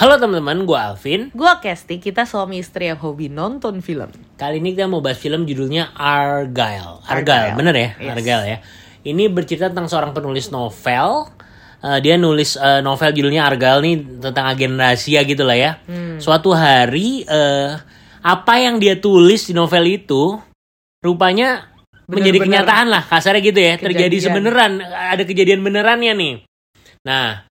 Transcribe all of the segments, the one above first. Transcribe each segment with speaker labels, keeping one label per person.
Speaker 1: Halo teman-teman, gue Alvin.
Speaker 2: Gue Kesti, kita suami istri yang hobi nonton film.
Speaker 1: Kali ini kita mau bahas film judulnya Argyle. Argyle,
Speaker 2: Argyle.
Speaker 1: bener ya?
Speaker 2: Yes.
Speaker 1: Argyle ya. Ini bercerita tentang seorang penulis novel. Eh, dia nulis eh, novel judulnya Argyle nih tentang agen rahasia gitu lah ya.
Speaker 2: Hmm.
Speaker 1: Suatu hari eh, apa yang dia tulis di novel itu rupanya menjadi
Speaker 2: Bener-bener
Speaker 1: kenyataan lah kasarnya gitu ya. Terjadi
Speaker 2: kejadian.
Speaker 1: sebeneran, ada kejadian benerannya nih. Nah,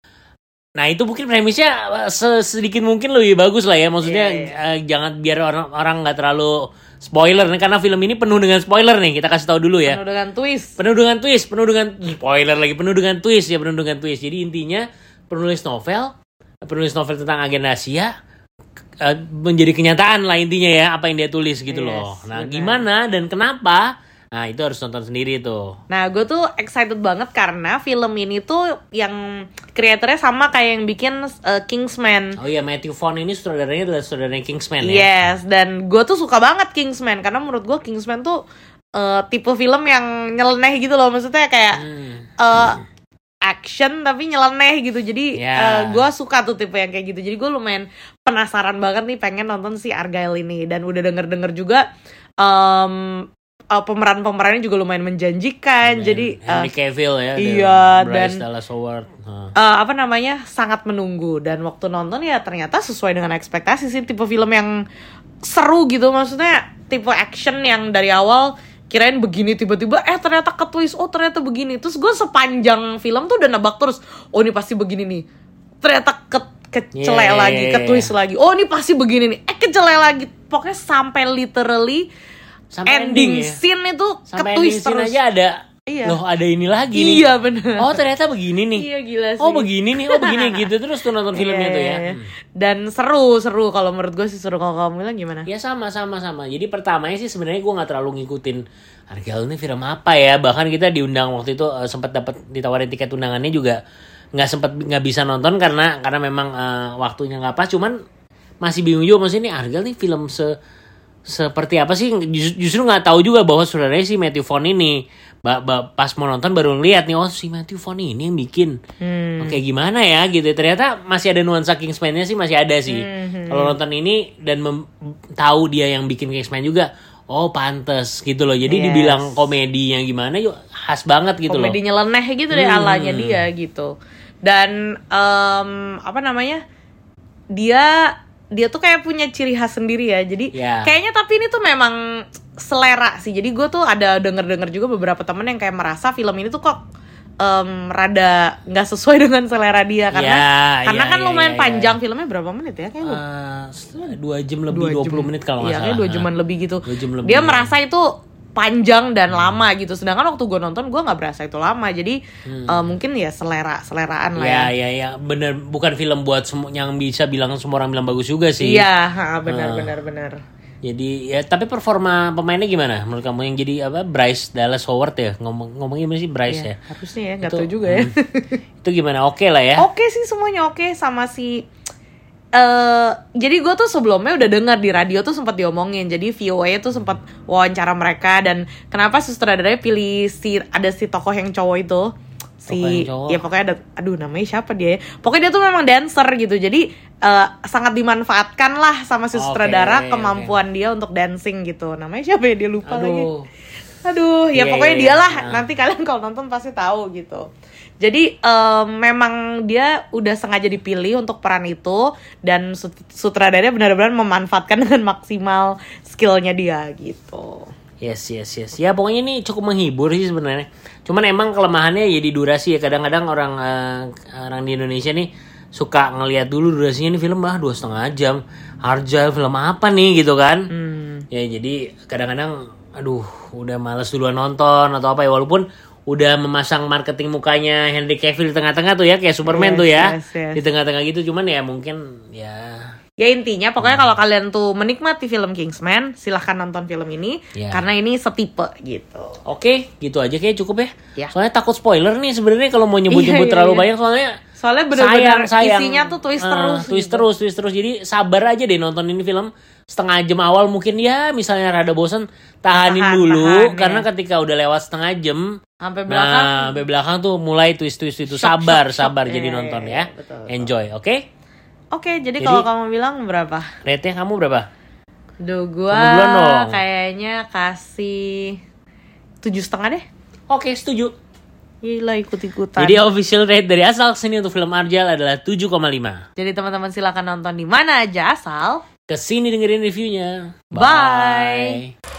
Speaker 1: Nah itu mungkin premisnya eh, se- sedikit mungkin lebih bagus lah ya. Maksudnya
Speaker 2: Iya,
Speaker 1: eh, jangan biar orang orang nggak terlalu spoiler nih karena film ini penuh dengan spoiler nih. Kita kasih tahu dulu ya.
Speaker 2: Penuh dengan twist.
Speaker 1: penuh dengan twist penuh dengan spoiler lagi penuh dengan twist ya penuh dengan twist. Jadi intinya penulis novel penulis novel tentang agen rahasia eh, menjadi kenyataan lah intinya ya apa yang dia tulis gitu
Speaker 2: Yes,
Speaker 1: loh nah
Speaker 2: benar.
Speaker 1: gimana dan kenapa? Nah itu harus nonton sendiri tuh.
Speaker 2: Nah, gue tuh excited banget karena film ini tuh yang kreatornya sama kayak yang bikin uh, Kingsman.
Speaker 1: oh iya Matthew Vaughn ini sutradaranya adalah sutradaranya Kingsman ya
Speaker 2: Yes, dan gue tuh suka banget Kingsman karena menurut gue Kingsman tuh uh, tipe film yang nyeleneh gitu loh, maksudnya kayak
Speaker 1: Hmm.
Speaker 2: uh, action tapi nyeleneh gitu. Jadi
Speaker 1: Ya.
Speaker 2: gue suka tuh tipe yang kayak gitu. Jadi gue lumayan penasaran banget nih pengen nonton si Argyle ini dan udah denger-denger juga um, uh, pemeran-pemerannya juga lumayan menjanjikan.
Speaker 1: Dan
Speaker 2: Jadi uh,
Speaker 1: Henry Cavill ya dan
Speaker 2: iya,
Speaker 1: Bryce
Speaker 2: dan-
Speaker 1: Dallas Howard Nah.
Speaker 2: eh, apa namanya sangat menunggu dan waktu nonton ya ternyata sesuai dengan ekspektasi sih tipe film yang seru gitu maksudnya tipe action yang dari awal kirain begini tiba-tiba eh ternyata ke twist oh ternyata begini terus gue sepanjang film tuh udah nebak terus oh ini pasti begini nih ternyata ke kecelek
Speaker 1: Yeah.
Speaker 2: lagi ke twist lagi oh ini pasti begini nih eh kecelek lagi pokoknya sampai literally
Speaker 1: Sampai
Speaker 2: ending,
Speaker 1: ending ya?
Speaker 2: scene itu ke
Speaker 1: sampai ending
Speaker 2: twist
Speaker 1: scene
Speaker 2: terus.
Speaker 1: aja ada
Speaker 2: Iya.
Speaker 1: loh ada ini lagi nih.
Speaker 2: Iya bener.
Speaker 1: Oh ternyata begini nih.
Speaker 2: Iya gila sih.
Speaker 1: oh begini nih oh begini. Gitu terus tuh nonton filmnya
Speaker 2: Iya,
Speaker 1: tuh
Speaker 2: iya,
Speaker 1: ya
Speaker 2: iya.
Speaker 1: Hmm.
Speaker 2: Dan seru, seru. Kalau menurut gue sih seru. Kalau kamu bilang gimana?
Speaker 1: ya sama sama sama. Jadi pertamanya sih sebenarnya gue nggak terlalu ngikutin Argyle ini film apa ya? Bahkan kita diundang waktu itu eh, sempat dapat ditawarin tiket undangannya juga nggak sempat nggak bisa nonton karena karena memang eh, waktunya nggak pas. Cuman masih bingung juga maksudnya ini Argyle nih film se seperti apa sih Jus- justru nggak tahu juga bahwa saudaranya si Matthew Vaughn ini ba- ba- pas mau nonton baru ngeliat nih oh si Matthew Vaughn ini yang bikin
Speaker 2: Hmm.
Speaker 1: Oke gimana ya gitu ternyata masih ada nuansa Kingsman-nya sih masih ada sih
Speaker 2: Hmm,
Speaker 1: kalau nonton ini dan tahu dia yang bikin Kingsman juga oh pantes gitu loh jadi
Speaker 2: Yes.
Speaker 1: dibilang komedinya gimana yuk khas banget gitu
Speaker 2: Komedi
Speaker 1: loh
Speaker 2: nyeleneh gitu deh
Speaker 1: Hmm.
Speaker 2: alanya dia gitu. Dan em, apa namanya? Dia dia tuh kayak punya ciri khas sendiri ya. Jadi
Speaker 1: Ya.
Speaker 2: kayaknya tapi ini tuh memang selera sih. Jadi gue tuh ada denger-denger juga beberapa temen yang kayak merasa film ini tuh kok em, rada nggak sesuai dengan selera dia karena
Speaker 1: Ya,
Speaker 2: karena
Speaker 1: ya,
Speaker 2: kan
Speaker 1: ya,
Speaker 2: lumayan
Speaker 1: ya, ya.
Speaker 2: panjang filmnya berapa menit ya kayak
Speaker 1: Eh, dua jam lebih
Speaker 2: dua
Speaker 1: 20
Speaker 2: jam.
Speaker 1: menit kalau nggak
Speaker 2: iya,
Speaker 1: salah
Speaker 2: kayak dua jaman lebih gitu.
Speaker 1: Dua jam lebih,
Speaker 2: Dia
Speaker 1: ya.
Speaker 2: merasa itu panjang dan lama gitu. Sedangkan waktu gue nonton gue nggak berasa itu lama. Jadi eh, mungkin ya selera seleraan lah ya.
Speaker 1: Hmm. ya ya ya bener bukan film buat semua yang bisa bilang semua orang bilang bagus juga sih
Speaker 2: Iya, benar
Speaker 1: Ah.
Speaker 2: benar benar.
Speaker 1: Jadi ya tapi performa pemainnya gimana menurut kamu yang jadi apa Bryce Dallas Howard ya ngomong ngomongnya gimana sih Bryce
Speaker 2: Iya,
Speaker 1: ya?
Speaker 2: harusnya ya nggak tahu juga ya.
Speaker 1: hmm. Itu gimana? Oke lah ya.
Speaker 2: Oke sih semuanya oke sama si eh jadi gue tuh sebelumnya udah dengar di radio tuh sempat diomongin. Jadi VOA tuh sempat wawancara mereka dan kenapa sutradaranya pilih si ada si tokoh yang cowok itu? Si
Speaker 1: cowok?
Speaker 2: ya pokoknya ada aduh namanya siapa dia ya? pokoknya dia tuh memang dancer gitu. Jadi eh, sangat dimanfaatkan lah sama si sutradara
Speaker 1: oke.
Speaker 2: kemampuan dia untuk dancing gitu. Namanya siapa ya? Dia lupa lagi
Speaker 1: Aduh.
Speaker 2: Ya
Speaker 1: Iya,
Speaker 2: pokoknya
Speaker 1: iya,
Speaker 2: dialah.
Speaker 1: iya.
Speaker 2: Nanti kalian kalau nonton pasti tahu gitu. Jadi em, memang dia udah sengaja dipilih untuk peran itu dan sut- sutradaranya benar-benar memanfaatkan dengan maksimal skillnya dia gitu.
Speaker 1: Yes yes yes. Ya pokoknya ini cukup menghibur sih sebenarnya. Cuman emang kelemahannya ya di durasi ya. Kadang-kadang orang eh, orang di Indonesia nih suka ngelihat dulu durasinya nih film ah dua setengah jam. Harja film apa nih gitu kan?
Speaker 2: Hmm.
Speaker 1: Ya jadi kadang-kadang aduh udah males duluan nonton atau apa ya walaupun udah memasang marketing mukanya Henry Cavill di tengah-tengah tuh ya kayak Superman
Speaker 2: Yes,
Speaker 1: tuh ya
Speaker 2: yes, yes.
Speaker 1: di tengah-tengah gitu cuman ya mungkin ya
Speaker 2: Ya intinya pokoknya kalau kalian tuh menikmati film Kingsman, silahkan nonton film ini
Speaker 1: Ya.
Speaker 2: karena ini setipe gitu.
Speaker 1: oke gitu aja kayak cukup ya
Speaker 2: Ya.
Speaker 1: soalnya takut spoiler nih sebenarnya kalau mau nyebut-nyebut
Speaker 2: Iya, iya,
Speaker 1: terlalu
Speaker 2: iya.
Speaker 1: banyak soalnya
Speaker 2: Soalnya bener-bener
Speaker 1: sayang, sayang.
Speaker 2: isinya tuh twist
Speaker 1: Eh,
Speaker 2: terus.
Speaker 1: twist
Speaker 2: gitu.
Speaker 1: terus twist terus jadi sabar aja deh nonton ini film setengah jam awal mungkin ya misalnya rada bosan tahanin
Speaker 2: Tahan,
Speaker 1: dulu
Speaker 2: tahan,
Speaker 1: karena
Speaker 2: ya.
Speaker 1: ketika udah lewat setengah jam
Speaker 2: Sampai belakang.
Speaker 1: nah sampai belakang tuh mulai twist twist itu
Speaker 2: Shock,
Speaker 1: sabar
Speaker 2: shock, shock.
Speaker 1: sabar jadi
Speaker 2: Iya,
Speaker 1: nonton
Speaker 2: iya,
Speaker 1: ya
Speaker 2: betul, betul.
Speaker 1: enjoy oke
Speaker 2: Oke, jadi,
Speaker 1: Jadi-
Speaker 2: kalau kamu bilang berapa?
Speaker 1: Rate-nya kamu berapa?
Speaker 2: Duh, gua kayaknya kasih tujuh setengah deh.
Speaker 1: Oke, setuju.
Speaker 2: Gila ikut-ikutan.
Speaker 1: Jadi official rate dari asal ke sini untuk film Arjal adalah 7,5.
Speaker 2: Jadi teman-teman silakan nonton di mana aja asal.
Speaker 1: Ke sini dengerin reviewnya.
Speaker 2: Bye.